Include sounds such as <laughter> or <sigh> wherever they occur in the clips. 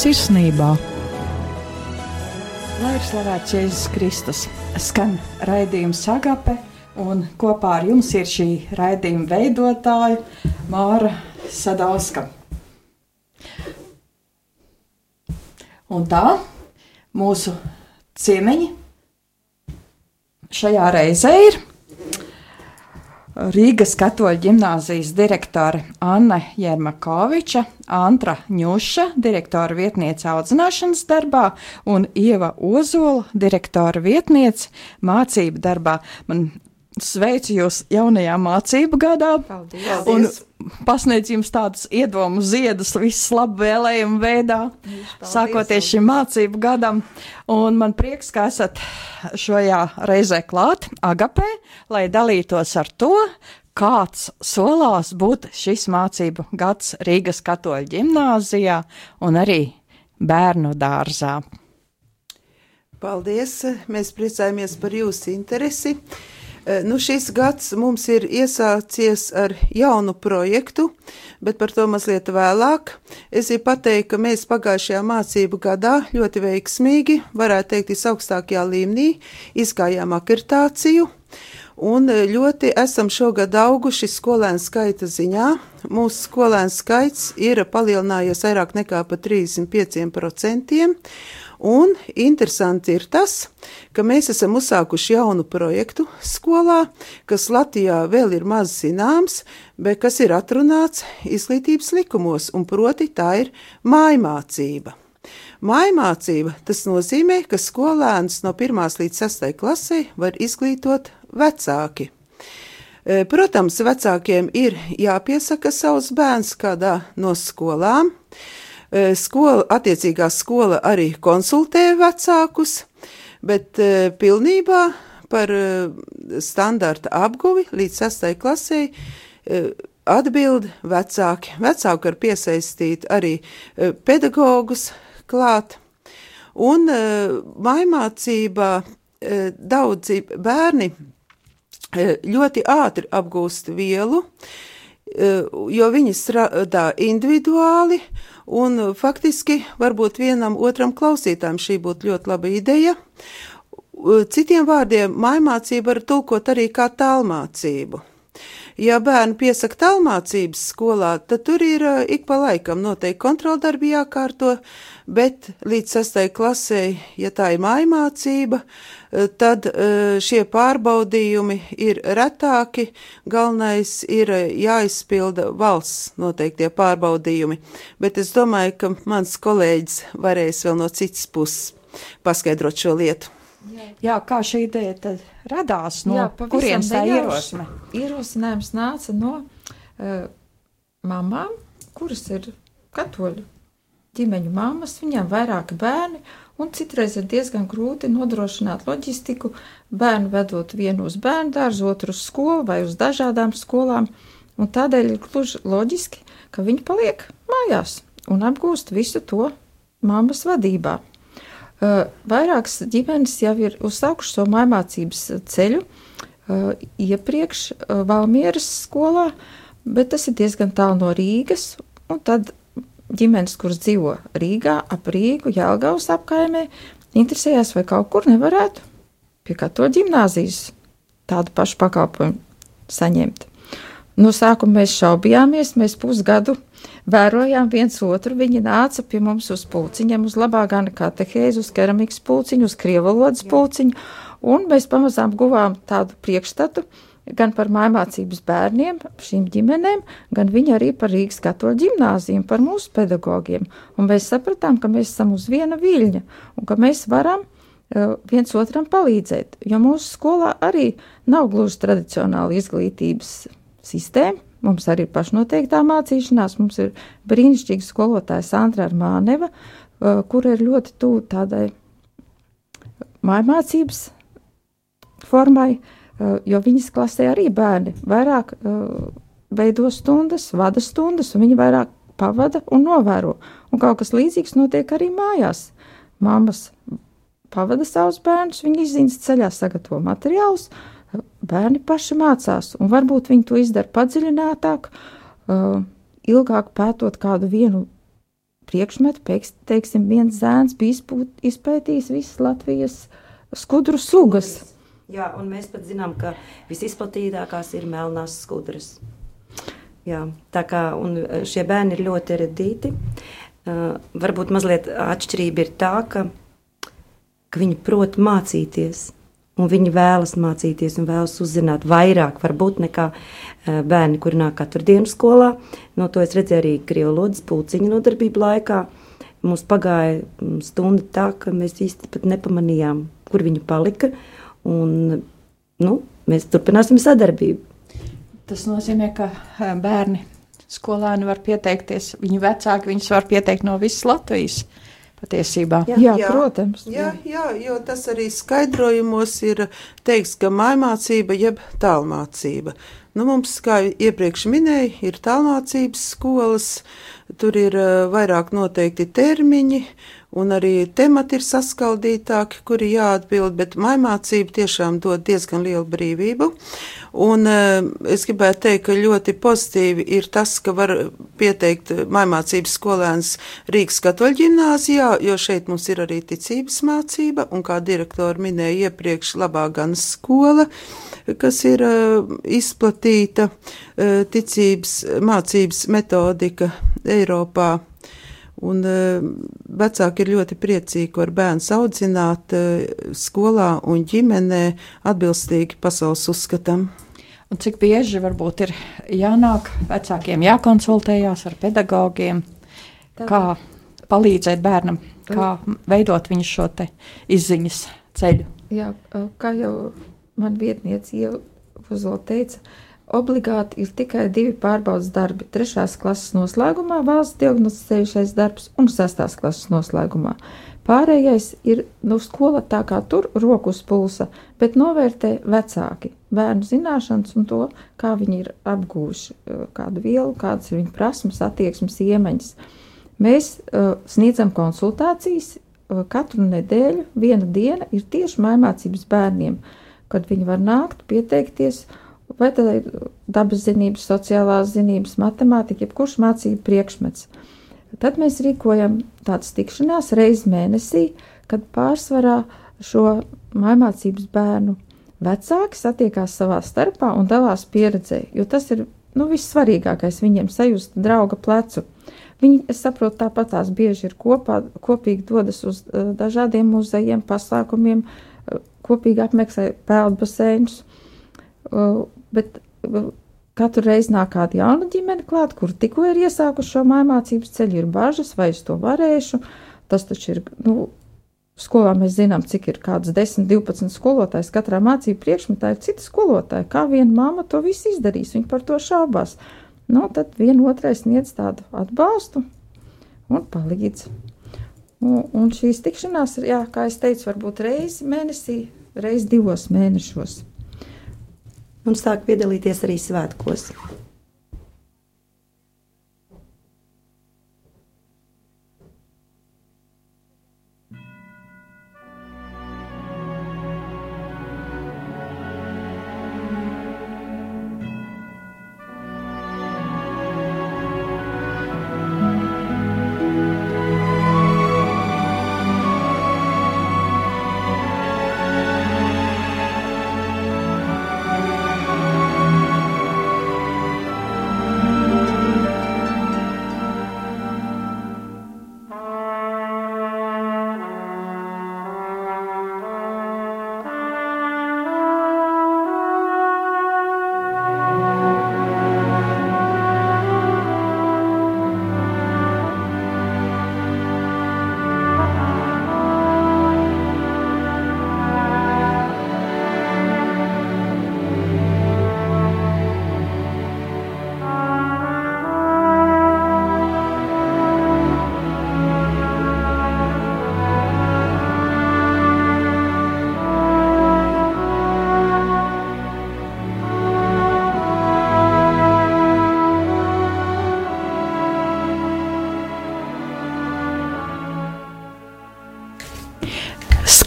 sirsnībā. Lai ir slavēts Jēzus Kristus, skan raidījums Sagape, un kopā ar jums ir šī raidījuma veidotāja Māra Sadauska. Un tā mūsu ciemiņi šajā reizē ir Rīgas katoļu ģimnāzijas direktore Anne Jermakoviča, Antra Ņuša, direktora vietniece audzināšanas darbā un Ieva Ozola, direktora vietniece mācību darbā. Man sveicu jūs jaunajā mācību gadā. Paldies! Un pasniedz jums tādus iedomu ziedus visu labu vēlējumu veidā, Paldies. sākoties šim mācību gadam. Un man prieks, ka esat šajā reizē klāt Agapē, lai dalītos ar to, kāds solās būt šis mācību gads Rīgas katoļu ģimnāzijā un arī bērnu dārzā. Paldies! Mēs priecājamies par jūsu interesi. Eh, Nu, šis gads mums ir iesācies ar jaunu projektu, bet par to mazliet vēlāk. Es gribu pateikt, ka mēs pagājušajā mācību gadā ļoti veiksmīgi, varētu teikt, visaugstākajā līmenī izgājām akreditāciju. Un eh, ļoti esam šogad auguši skolēnu skaita ziņā. Mūsu skolēnu skaits ir palielinājies vairāk nekā par 35%. Un interesanti ir tas, ka mēs esam uzsākuši jaunu projektu skolā, kas Latvijā vēl ir maz zināms, bet kas ir atrunāts izglītības likumos, un proti tā ir mājmācība. Mājmācība tas nozīmē, ka skolēns no 1 līdz 6 klasē var izglītot vecāki. E, Protams, vecākiem ir jāpiesaka savs bērns kādā no skolām. E, Skola, attiecīgā skola arī konsultē vecākus, bet e, pilnībā par e, standarta apguvi līdz 6. klasē atbild vecāki. Vecāki var piesaistīt arī pedagogus klāt. Un mājmācībā daudzi bērni ļoti ātri apgūst vielu, jo viņi strādā individuāli, un faktiski varbūt vienam otram klausītājam šī būtu ļoti laba ideja. Citiem vārdiem, mājmācība var tulkot arī kā tālmācību. Ja bērni piesaka tālmācības skolā, tad tur ir ik pa laikam noteikti kontroldarbi jākārto, bet līdz sastai klasē, ja tā ir mājmācība, tad šie pārbaudījumi ir retāki. Galvenais ir jāizpilda valsts noteiktie pārbaudījumi, bet es domāju, ka mans kolēģis varēs vēl no citas puses paskaidrot šo lietu. Jā, kā šī ideja tad radās? No Jā, Jā, kurienes tā ierosme? Ierosinājums nāca no uh, mamām, kuras ir katoļu ģimeņu mammas, viņām vairāki bērni, un citreiz ir diezgan grūti nodrošināt loģistiku, bērnu vedot vienu uz bērnu dārzu, otru uz skolu vai uz dažādām skolām, un tādēļ ir gluži loģiski, ka viņi paliek mājās un apgūst visu to mammas vadībā. Uh, Vairākas ģimenes jau ir uzsākušas savu mājmācības ceļu uh, iepriekš Valmieras skolā, bet tas ir diezgan tālu no Rīgas. Un tad ģimenes, kuras dzīvo Rīgā, ap Rīgu, Jēlgavas apkaimē, interesējās, vai kaut kur nevarētu pie katoļu ģimnāzijas tādu pašu pakalpojumu saņemt. No sākuma mēs šaubījāmies, mēs pusgadu vērojām viens otru. Viņi nāca pie mums uz pulciņiem, uz labākā katehēzi, uz keramikas pulciņu, uz krievalodas pulciņu, un mēs pamazām guvām tādu priekšstatu gan par mājmācības bērniem, šīm ģimenēm, gan viņi arī par Rīgas katoļu ģimnāziju, par mūsu pedagogiem. Un mēs sapratām, ka mēs esam uz viena viļņa un ka mēs varam uh, viens otram palīdzēt, jo mūsu skolā arī nav gluži tradicionāla izglītības sistēma. Mums arī ir pašnoteiktā mācīšanās, mums ir brīnišķīga skolotāja Sandra Armāneva, uh, kur ir ļoti tuvu tādai mājmācības formai, uh, jo viņas klasē arī bērni vairāk uh, veido stundas, vada stundas, un viņi vairāk pavada un novēro. Un kaut kas līdzīgs notiek arī mājās. Māmas pavada savus bērnus, viņi izziņas ceļā sagatavo materiālus, bērni paši mācās, un varbūt viņi to izdara padziļinātāk, uh, ilgāk pētot kādu vienu priekšmetu, pēc, teiksim, viens zēns bija izpūt, izpētījis visas Latvijas skudru sugas. Jā, un mēs pat zinām, ka visizplatītākās ir melnās skudras. Jā, tā kā šie bērni ir ļoti eredīti. Uh, varbūt mazliet atšķirība ir tā, ka, ka viņi prot mācīties un viņi vēlas mācīties un vēlas uzzināt vairāk, varbūt nekā uh, bērni, kuri nāk katru dienu skolā. No to es redzēju arī Krievlodas pulciņa nodarbību laikā. Mums pagāja mm, stunda tā, ka mēs īsti pat nepamanījām, kur viņi palika, un nu, mēs turpināsim sadarbību. Tas nozīmē, ka eh, bērni skolēni var pieteikties, viņu vecāki viņus var pieteikt no visas Latvijas patiesībā. Jā, jā, jā protams. Jā, jā, jo tas arī skaidrojumos ir teiks, ka mājmācība jeb tālmācība. Nu, mums, kā iepriekš minēju, ir tālmācības skolas, tur ir uh, vairāk noteikti termiņi, un arī temati ir saskaldītāki, kuri jāatbild, bet maimācība tiešām dod diezgan lielu brīvību. Un uh, es gribētu teikt, ka ļoti pozitīvi ir tas, ka var pieteikt maimācības skolēns Rīgas katoļu ģimnāzijā, jo šeit mums ir arī ticības mācība, un kā direktori minēja iepriekš, labā gan skola, kas ir uh, izplatīta uh, ticības mācības metodika Eiropā Un uh, vecāki ir ļoti priecīgi, ka var bērns audzināt uh, skolā un ģimenē atbilstīgi pasaules uzskatam. Un cik bieži varbūt ir jānāk vecākiem, jākonsultējās ar pedagogiem, Tā. kā palīdzēt bērnam, kā veidot viņu šo izziņas ceļu. Jā, kā jau man vietniece jau teica, uh, Obligāti ir tikai divi pārbaudas darbi - trešās klases noslēgumā valsts diagnosticējušais darbs un sestās klases noslēgumā. Pārējais ir nu, skola tā kā tur roku uz pulsa, bet novērtē vecāki bērnu zināšanas un to, kā viņi ir apgūši eh, kādu vielu, kādas ir viņu prasmes, attieksmes, iemaņas. Mēs uh, sniedzam konsultācijas uh, katru nedēļu, viena diena ir tieši mājmācības bērniem, kad viņi var nākt, pieteikties vai ir dabas zinības, sociālās zinības, matemātika, jebkurš mācību priekšmets. Tad mēs rīkojam tādas tikšanās reizes mēnesī, kad pārsvarā šo mājmācības bērnu vecāki satiekās savā starpā un dalās pieredzē, jo tas ir nu, vissvarīgākais viņiem sajust drauga plecu. Viņi, es saprotu, tāpat tās bieži ir kopā, kopīgi dodas uz uh, dažādiem muzejiem, pasākumiem, uh, kopīgi apmeklē peldbaseinus. Uh, bet katru reizi nāk kāda jauna ģimene klāt, kur tikko ir iesākuši šo mājmācības ceļu, ir bažas, vai es to varēšu. Tas taču ir, nu, skolā mēs zinām, cik ir kāds 10, 12 skolotājs. Katrā mācību priekšmetā ir citi skolotāji. Kā viena mamma to visu izdarīs, viņa par to šaubās. Nu, tad viena otrai sniedz tādu atbalstu un palīdz. Un, un šīs tikšanās, jā, kā es teicu, varbūt reizi mēnesī, reizi divos mēnešos un sāk piedalīties arī svētkos.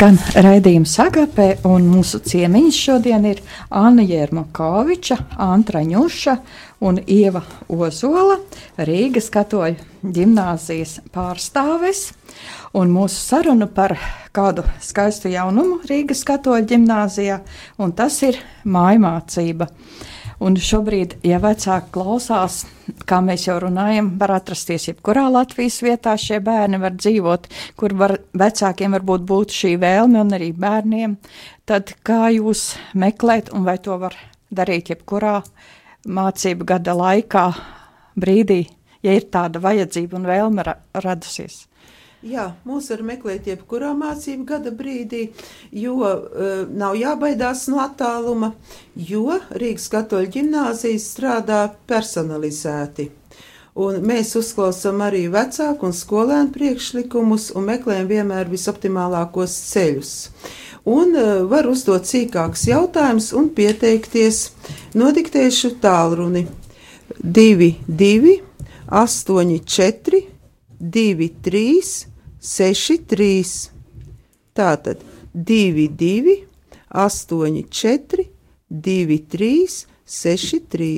Skan raidījums Agapē, un mūsu ciemiņš šodien ir Anna Jermakoviča, Antra Ņuša un Ieva Ozola, Rīgas katoļu ģimnāzijas pārstāves. Un mūsu saruna par kādu skaistu jaunumu Rīgas katoļu ģimnāzijā, un tas ir mājmācība. Un šobrīd, ja vecāki klausās, kā mēs jau runājam, var atrasties jebkurā Latvijas vietā. Šie bērni var dzīvot, kur var, vecākiem varbūt būtu šī vēlme un arī bērniem. Tad kā jūs meklēt un vai to var darīt jebkurā mācību gada laikā, brīdī, ja ir tāda vajadzība un vēlme ra radusies? Jā, mūs var meklēt jebkurā mācību gada brīdī, jo uh, nav jābaidās no attāluma, jo Rīgas katoļu ģimnāzijas strādā personalizēti. Un mēs uzklausām arī vecāku un skolēnu priekšlikumus un meklējam vienmēr visoptimālākos ceļus. Un uh, var uzdot sīkākus jautājumus un pieteikties. Nodiktēšu tālruni 22, 8, 4, 2, 3, 6, 3. Tātad 2, 2, 8, 4, 2, 3, 6, 3.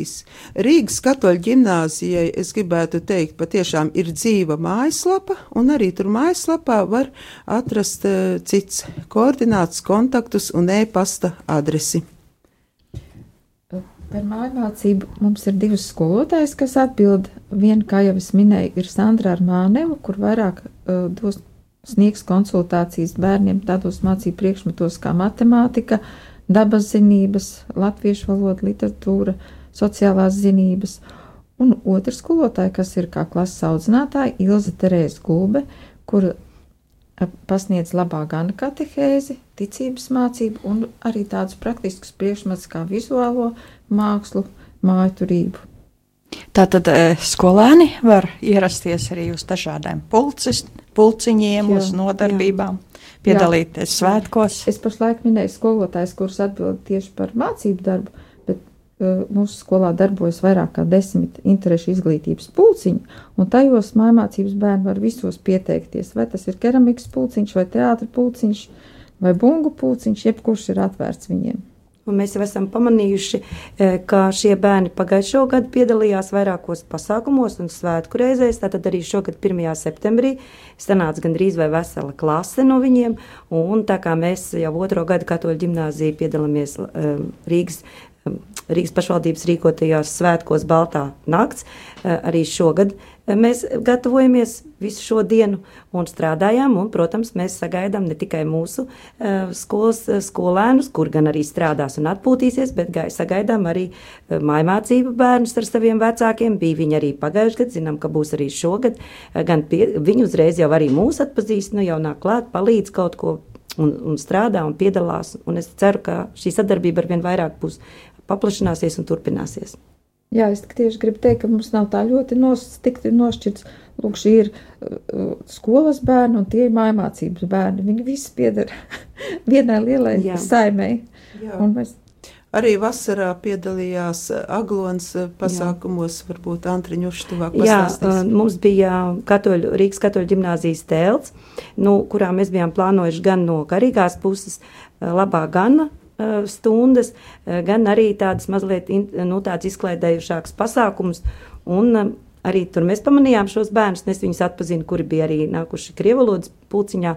Rīgas katoļu ģimnāzijai, es gribētu teikt, patiešām ir dzīva mājaslapa, un arī tur mājaslapā var atrast uh, cits koordināts, kontaktus un e-pasta adresi. Par mājmācību mums ir divas skolotājas, kas atbild. Viena, kā jau es minēju, ir Sandra Armāneva, kur vairāk uh, dos sniegs konsultācijas bērniem tādos mācību priekšmetos kā matemātika, dabas zinības, latviešu valoda, literatūra, sociālās zinības. Un otra skolotāja, kas ir kā klases audzinātāja, Ilza Terēza Gulbe, kur pasniedz labā gan katehēzi, ticības mācību un arī tādus praktiskus priekšmetus kā vizuālo mākslu, mājaturību. Tātad e, skolēni var ierasties arī uz dažādiem pulcis, pulciņiem, jā, uz nodarbībām, jā. piedalīties jā. svētkos. Es pašlaik minēju skolotājs, kurus atbild tieši par mācību darbu, mūsu skolā darbojas vairāk kā desmit interešu izglītības pulciņi, un tajos mājmācības bērni var visos pieteikties. Vai tas ir keramikas pulciņš, vai teātra pulciņš, vai bungu pulciņš, jebkurš ir atvērts viņiem. Un mēs jau esam pamanījuši, ka šie bērni pagājušo gadu piedalījās vairākos pasākumos un svētku reizēs. Tātad arī šogad, 1. septembrī, sanāca gandrīz vai vesela klase no viņiem. Un tā kā mēs jau otro gadu katoļu ģimnāziju piedalāmies Rīgas Rīgas pašvaldības rīkotajās svētkos Baltā nakts. Eh, arī šogad eh, mēs gatavojamies visu šo dienu un strādājām, un, protams, mēs sagaidām ne tikai mūsu eh, skolas skolēnus, kur gan arī strādās un atpūtīsies, bet sagaidām arī mājmācību bērnus ar saviem vecākiem. Bija viņi arī pagājušajā gadā, zinām, ka būs arī šogad. Gan pie, viņi uzreiz jau arī mūs atpazīst, nu jau nāk klāt, palīdz kaut ko un, un strādā un piedalās. Un es ceru, ka šī sadarbība ar vien vairāk būs paplašināsies un turpināsies. Jā, es tieši gribu teikt, ka mums nav tā ļoti nostikti nošķirts. Lūk, šī ir uh, skolas bērni un tie ir mājmācības bērni. Viņi visi pieder <laughs> vienai lielai Jā. saimei. Jā. Mēs Arī vasarā piedalījās uh, Aglons uh, pasākumos, Jā. varbūt Antriņuši tuvāk pastāstīs. Jā, uh, mums bija katoļu, Rīgas katoļu ģimnāzijas tēls, nu, kurā mēs bijām plānojuši gan no garīgās puses labā gana stundas, eh, gan arī tādas mazliet nu, tādas izklaidējušākas pasākumus. Un, eh, arī tur mēs pamanījām šos bērnus, es viņus atpazinu, kuri bija arī nākuši Krievalodas pulciņā,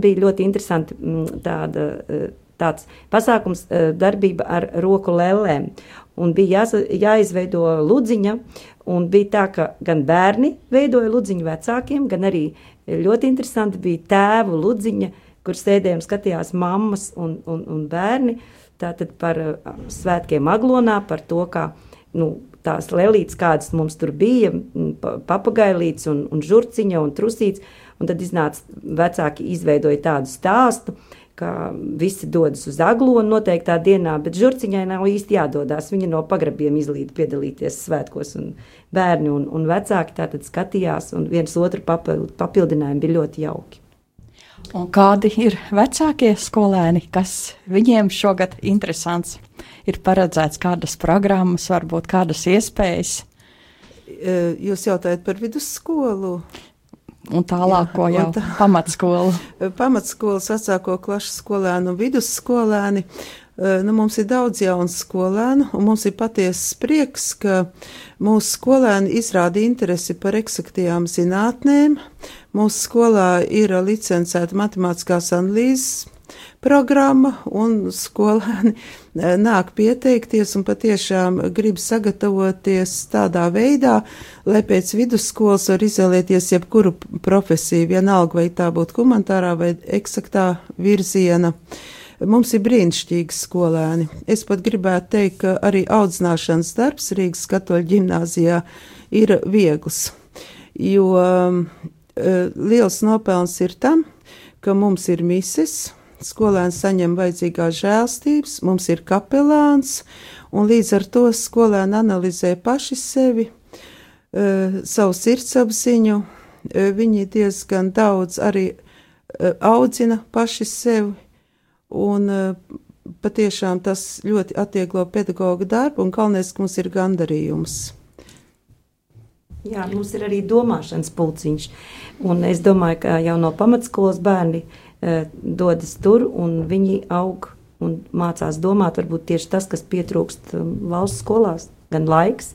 bija ļoti interesanti mm, tāda, tāds pasākums darbība ar roku lēlēm. Un bija jāsa, jāizveido ludziņa, un bija tā, ka gan bērni veidoja ludziņu vecākiem, gan arī ļoti interesanti bija tēvu ludziņa, kur sēdējām, skatījās mammas un, un, un bērni. Tātad par svētkiem Aglonā, par to, kā nu, tās lelītes, kādas mums tur bija, papagailītes un, un žurciņa un trusīts. Un tad iznāca vecāki izveidoja tādu stāstu, ka visi dodas uz aglonu noteiktā dienā, bet žurciņai nav īsti jādodas. Viņa no pagrabiem izlīd piedalīties svētkos, un bērni un, un vecāki tātad skatījās, un viens otru papildinājumi bija ļoti jauki. Un kādi ir vecākie skolēni, kas viņiem šogad interesants? Ir paredzēts kādas programmas, varbūt kādas iespējas? Jūs jautājat par vidusskolu? Un tālāko Jā, jau tā- <laughs> pamatskolu. <laughs> pamatskolas, vecāko klašu skolēnu un vidusskolēni. Eh, Nu, mums ir daudz jaunu skolēnu, un mums ir patiesas prieks, ka mūsu skolēni izrāda interesi par eksaktajām zinātnēm. Mūsu skolā ir licencēta matemātiskās analīzes programma, un skolēni eh, nāk pieteikties un patiešām grib sagatavoties tādā veidā, lai pēc vidusskolas var izvēlēties jebkuru profesiju, vienalga vai tā būtu humanitārā vai eksaktā virziena. Mums ir brīnišķīgi skolēni. Es pat gribētu teikt, ka arī audzināšanas darbs Rīgas katoļu ģimnāzijā ir viegls, jo um, liels nopelns ir tam, ka mums ir mises, skolēns saņem vajadzīgās žēlstības, mums ir kapelāns, un līdz ar to skolēni analizē paši sevi, eh, savu sirdsapziņu, eh, viņi diezgan daudz arī eh, audzina paši sevi, un patiešām tas ļoti atvieglo pedagoga darbu, un galvenais, ka mums ir gandarījums. Jā, mums ir arī domāšanas pulciņš. Un es domāju, ka jau no pamatskolas bērni e, dodas tur un viņi aug un mācās domāt. Varbūt tieši tas, kas pietrūkst um, valsts skolās, gan laiks,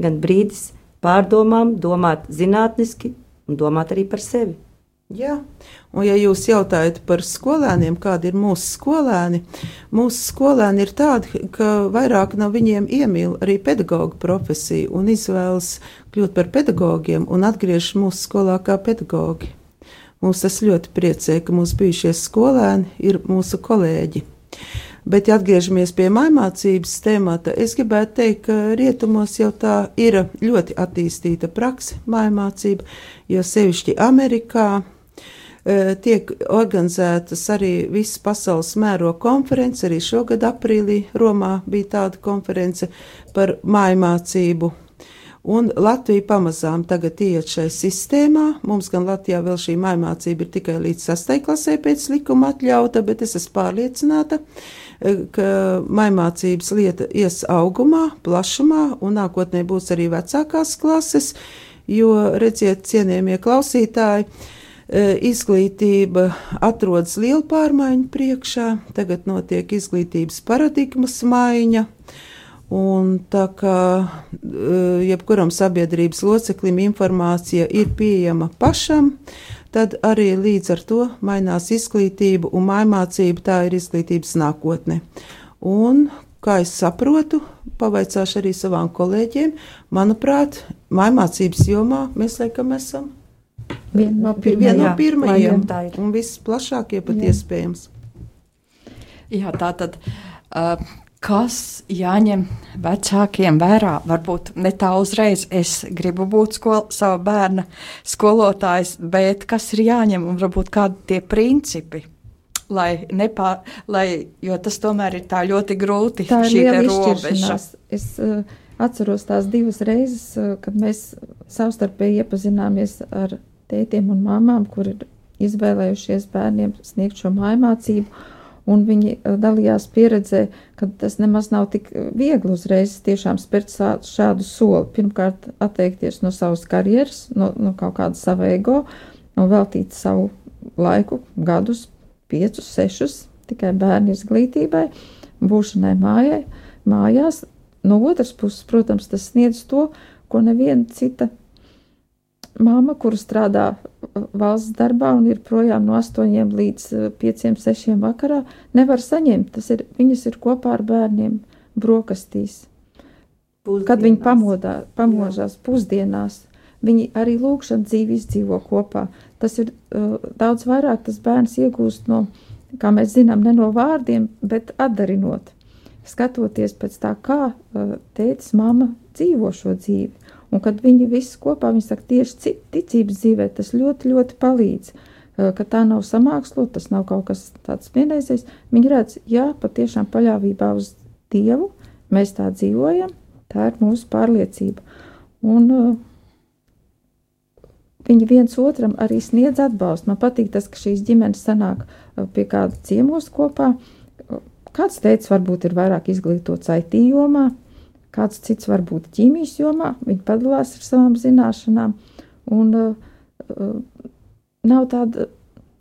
gan brīdis pārdomām, domāt zinātniski un domāt arī par sevi. Jā, un ja jūs jautājat par skolēniem, kādi ir mūsu skolēni, mūsu skolēni ir tādi, ka vairāk no viņiem iemīl arī pedagoģa profesiju un izvēlas kļūt par pedagogiem un atgriežas mūsu skolā kā pedagogi. Mūs tas ļoti priecē, ka mūsu bijušie skolēni ir mūsu kolēģi. Bet, ja atgriežamies pie mācības temata, es gribētu teikt, ka rietumos jau tā ir ļoti attīstīta praksa mācība, jo sevišķi Amerikā e, tiek organizētas arī visas pasaules mēroga konferences. Arī šogad aprīlī Romā bija tāda konference par mācību. Un Latvija pamazām tagad iet šajā sistēmā. Mums gan Latvijā vēl šī mācība ir tikai līdz 6. klasē pēc likuma atļauta, bet es esmu pārliecināta, e, ka mācības lieta ies augumā, plašumā, un nākotnē būs arī vecākās klases, jo, redziet, cienījamie klausītāji, e, izglītība atrodas lielu pārmaiņu priekšā, tagad notiek izglītības paradigmas maiņa. Un tā kā eh, jebkuram sabiedrības loceklim informācija ir pieejama pašam, tad arī līdz ar to mainās izglītība un mācība. Tā ir izglītības nākotne. Un, kā es saprotu, pavaicāšu arī savām kolēģiem, manuprāt, mācības jomā mēs laikam esam Viena no viena no Jā, pirmajiem laikam tā ir. un visplašākie pat Jā. iespējams. Jā, tā tad. Uh, Kas jāņem vecākiem vērā? Varbūt ne tā uzreiz. Es gribu būt skol, sava bērna skolotājs, bet kas ir jāņem un varbūt kādi tie principi? Lai nepār, lai, jo tas tomēr ir tā ļoti grūti. Tā ir liela izšķiršanās. Es uh, atceros tās divas reizes, uh, kad mēs savstarpēji iepazināmies ar tētiem un māmām, kur ir izvēlējušies bērniem sniegt šo mājmācību. Un viņi uh, dalījās pieredzē, ka tas nemaz nav tik uh, viegli uzreiz tiešām spērt šādu soli. Pirmkārt, atteikties no savas karjeras, no, no kaut kāda sava ego un veltīt savu laiku, gadus, piecus, sešus tikai bērnu izglītībai, būšanai mājai, mājās. No otras puses, protams, tas sniedz to, ko neviena cita māma, kura strādā uh, valsts darbā un ir projām no 8 līdz 5, 6 vakarā, nevar saņemt. Tas ir, viņas ir kopā ar bērniem brokastīs. Kad viņi pamodā, pamožās pusdienās, viņi arī lūkšana dzīvi izdzīvo kopā. Tas ir uh, daudz vairāk, tas bērns iegūst no, kā mēs zinām, ne no vārdiem, bet atdarinot. Skatoties pēc tā, kā uh, tētis, mamma dzīvo šo dzīvi. Un kad viņi visi kopā, viņi saka, tieši ticības dzīvē, tas ļoti, ļoti palīdz. Uh, ka tā nav samākslot, tas nav kaut kas tāds vienreizējs. Viņi redz, jā, patiešām paļāvībā uz Dievu mēs tā dzīvojam, tā ir mūsu pārliecība. Un uh, viņi viens otram arī sniedz atbalstu. Man patīk tas, ka šīs ģimenes sanāk uh, pie kāda ciemos kopā. Kāds teica, varbūt ir vairāk izglītots IT jomā, kāds cits varbūt ķīmijas jomā. Viņi padalās ar savām zināšanām. Un, uh, uh, nav tāda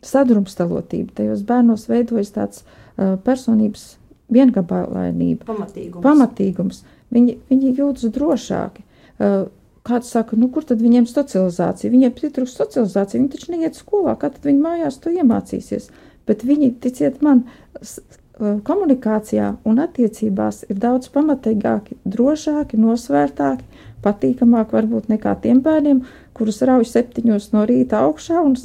sadrumstalotība. Tajos bērnos veidojas tāds uh, personības viengabalainība, Pamatīgums. pamatīgums. Viņi, viņi jūtas drošāki. Uh, Kāds saka, nu, kur tad viņiem socializācija? Viņiem pietrūkst socializācija, viņi taču neiet skolā, kā tad viņi mājās to iemācīsies. Bet viņi, ticiet man, komunikācijā un attiecībās ir daudz pamatīgāki, drošāki, nosvērtāki, patīkamāki varbūt nekā tiem bērniem, kurus rauj septiņos no rīta augšā, un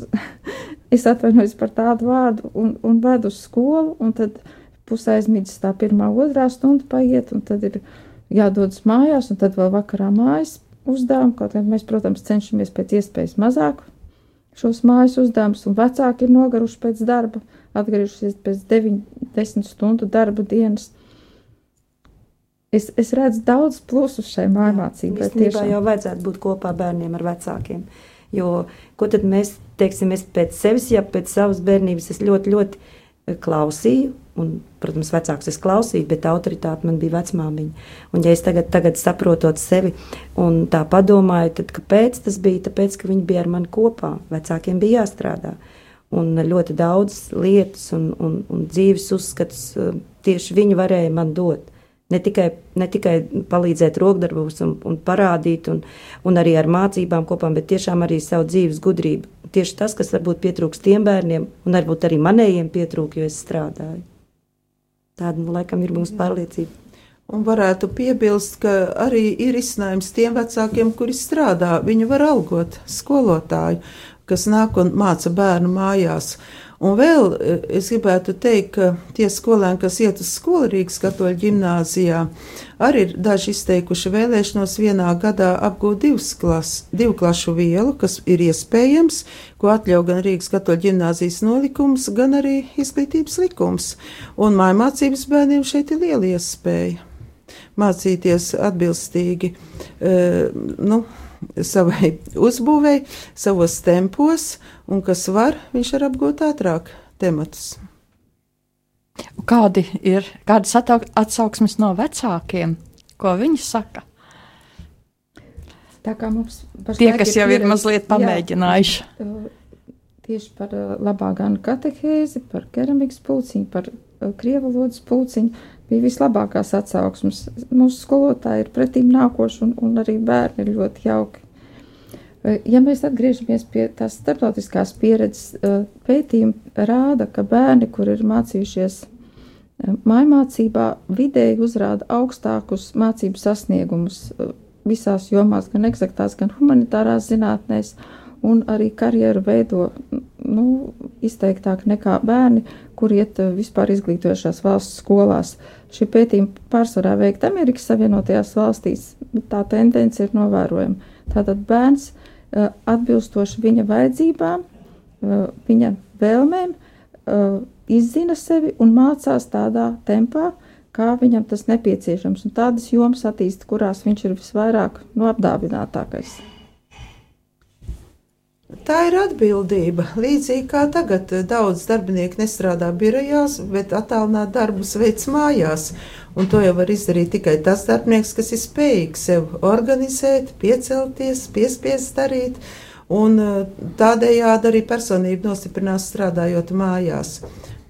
<laughs> es atvainojos par tādu vārdu, un, un ved uz skolu, un tad pusē aizmīdus tā pirmā, otrā stunda paiet, un tad ir jādodas mājās, un tad vēl vakarā mājas uzdevumu, kaut gan mēs, protams, cenšamies pēc iespējas mazāk šos mājas uzdevumus, un vecāki ir nogaruši pēc darba, atgriežušies pēc 9-10 stundu darba dienas. Es, es redzu daudz plusus šai mājmācībai. Īstenībā jau vajadzētu būt kopā bērniem ar vecākiem. Jo ko tad mēs, teiksim, es pēc sevis, ja pēc savas bērnības es ļoti, ļoti eh, klausīju, un, protams, vecāks es klausīju, bet autoritāte man bija vecmāmiņa. Un ja es tagad, tagad saprotot sevi un tā padomāju, tad kāpēc tas bija? Tāpēc, ka viņi bija ar mani kopā, vecākiem bija jāstrādā. Un ļoti daudz lietas un, un, un dzīves uzskatus eh, tieši viņi varēja man dot. Ne tikai, ne tikai palīdzēt rokdarbos un, un parādīt, un, un arī ar mācībām kopā, bet tiešām arī savu dzīves gudrību. Tieši tas, kas varbūt pietrūks tiem bērniem, un varbūt arī manējiem pietrūk, jo es strādāju. Tāda, nu, laikam, ir mūsu pārliecība. Un varētu piebilst, ka arī ir izcinājums tiem vecākiem, kuri strādā. Viņi var algot skolotāju, kas nāk un māca bērnu mājās. Un vēl eh, es gribētu teikt, ka tie skolēni, kas iet uz skolu Rīgas katoļu ģimnāzijā, arī ir daži izteikuši vēlēšanos vienā gadā apgūt klas, divu klašu vielu, kas ir iespējams, ko atļauj gan Rīgas katoļu ģimnāzijas nolikums, gan arī izglītības likums. Un mājmācības bērniem šeit ir liela iespēja mācīties atbilstīgi eh, nu, savai uzbūvēi, savos tempos, un kas var, viņš var apgūt ātrāk tematus. Kādi ir kādas atsauksmes no vecākiem? Ko viņi saka? Tā kā mums Tie, kas jau ir mazliet pamēģinājuši. Jā, tieši par labā gan katehēzi, par keramikas pulciņu, par krievu valodas pulciņu bija vislabākās atsauksmes. Mūsu skolotāji ir pretīm nākoši un, un arī bērni ir ļoti jauki. Uh, Ja mēs atgriežamies pie tās starptautiskās pieredzes, uh, pētījumi rāda, ka bērni, kur ir mācījušies uh, mājmācībā, vidēji uzrāda augstākus mācību sasniegumus visās jomās, gan eksaktās, gan humanitārās zinātnēs, un arī karjeru veido nu, izteiktāk nekā bērni, kur iet uh, vispār izglītojušās valsts skolās. Šie pētījumi pārsvarā veikti Amerikas Savienotajās valstīs, bet tā tendence ir novērojama. Tātad bērns uh, atbilstoši viņa vajadzībām, uh, viņa vēlmēm, izzina sevi un mācās tādā tempā, kā viņam tas nepieciešams, un tādas jomas attīsta, kurās viņš ir visvairāk no apdāvinātākais. Tā ir atbildība. Līdzīgi kā tagad daudz darbinieku nestrādā birojās, bet attālināt darbus veids mājās. Un to jau var izdarīt tikai tas darbinieks, kas ir spējīgs sev organizēt, piecelties, piespiest darīt. Un eh, tādējādi arī personība nostiprinās strādājot mājās.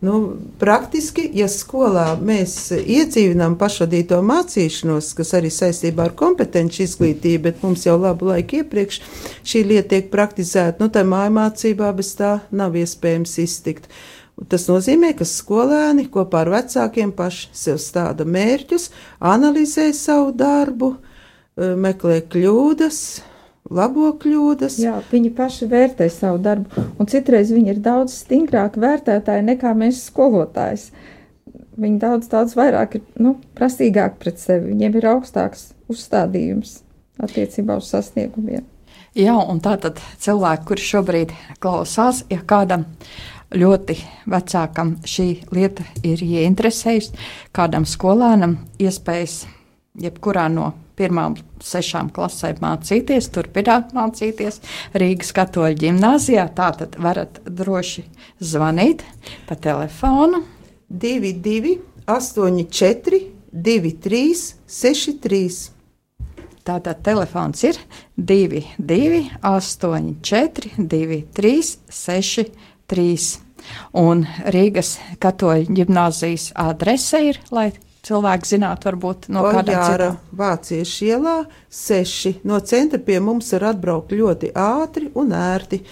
Nu, praktiski, ja skolā mēs iedzīvinām pašvadīto mācīšanos, kas arī saistībā ar kompetenci izglītību, bet mums jau labu laiku iepriekš šī lieta tiek praktizēta, nu, tā mājmācībā bez tā nav iespējams iztikt. Tas nozīmē, ka skolēni kopā ar vecākiem paši sev stāda mērķus, analizē savu darbu, eh, meklē kļūdas, labo kļūdas. Jā, viņi paši vērtē savu darbu, un citreiz viņi ir daudz stingrāki vērtētāji nekā mēs skolotājs. Viņi daudz, daudz vairāk ir nu, prasīgāki pret sevi, viņiem ir augstāks uzstādījums attiecībā uz sasniegumiem. Jā, un tā tad cilvēki, kuri šobrīd klausās, ja kādam ļoti vecākam šī lieta ir ieinteresējusi, kādam skolēnam iespējas jebkurā no pirmām sešām klasēm mācīties, turpināt mācīties Rīgas katoļu ģimnāzijā. Tātad varat droši zvanīt pa telefonu 22, 84, 23, 63. Tātad telefons ir 22, 84, 23, 63. Un Rīgas katoļu ģimnāzijas adrese ir, lai cilvēki zinātu, varbūt no kāda Oļāra Vāciešu ielā seši. No centra pie mums var atbraukt ļoti ātri un ērti.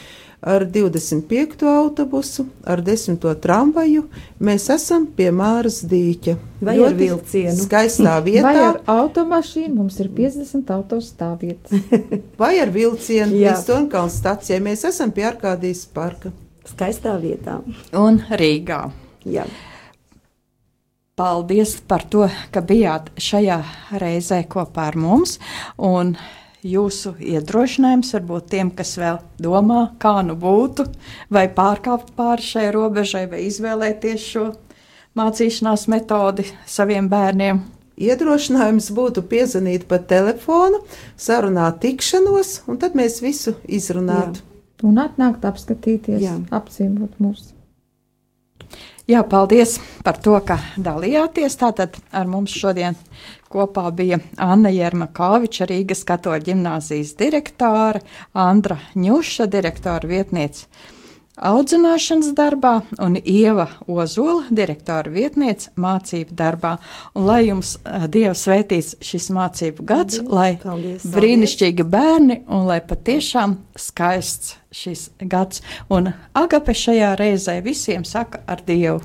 Ar 25. autobusu, ar 10. tramvaju mēs esam pie Māras dīķa. Vai ar vilcienu? Skaistā <laughs> vietā. Vai ar automašīnu mums ir 50 autostāvvietas? <laughs> vai ar vilcienu līdz Tonkalnu stacijai. Mēs esam pie Arkādijas parka. Skaistā vietā. un Rīgā. Jā. Paldies par to, ka bijāt šajā reizē kopā ar mums. Un jūsu iedrošinājums varbūt tiem, kas vēl domā, kā nu būtu, vai pārkāpt pāri šai robežai, vai izvēlēties šo mācīšanās metodi saviem bērniem. Iedrošinājums būtu piezvanīt pa telefonu, sarunāt tikšanos, un tad mēs visu izrunātu. Un atnākt, apskatīties, Jā. apciemot mūsu. Jā, paldies par to, ka dalījāties. Tātad ar mums šodien kopā bija Anna Jermakāviča, Rīgas katoļa ģimnāzijas direktore, Andra Ņuša, direktora vietniece audzināšanas darbā, un Ieva Ozola, direktora vietniece mācību darbā. Un lai jums eh, Dievs svētīts šis mācību gads, lai Paldies. brīnišķīgi bērni un lai patiešām skaists šis gads. Un Agape šajā reizē visiem saka ar Dievu.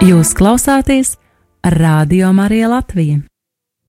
Jūs klausāties Radio Marija Latvija.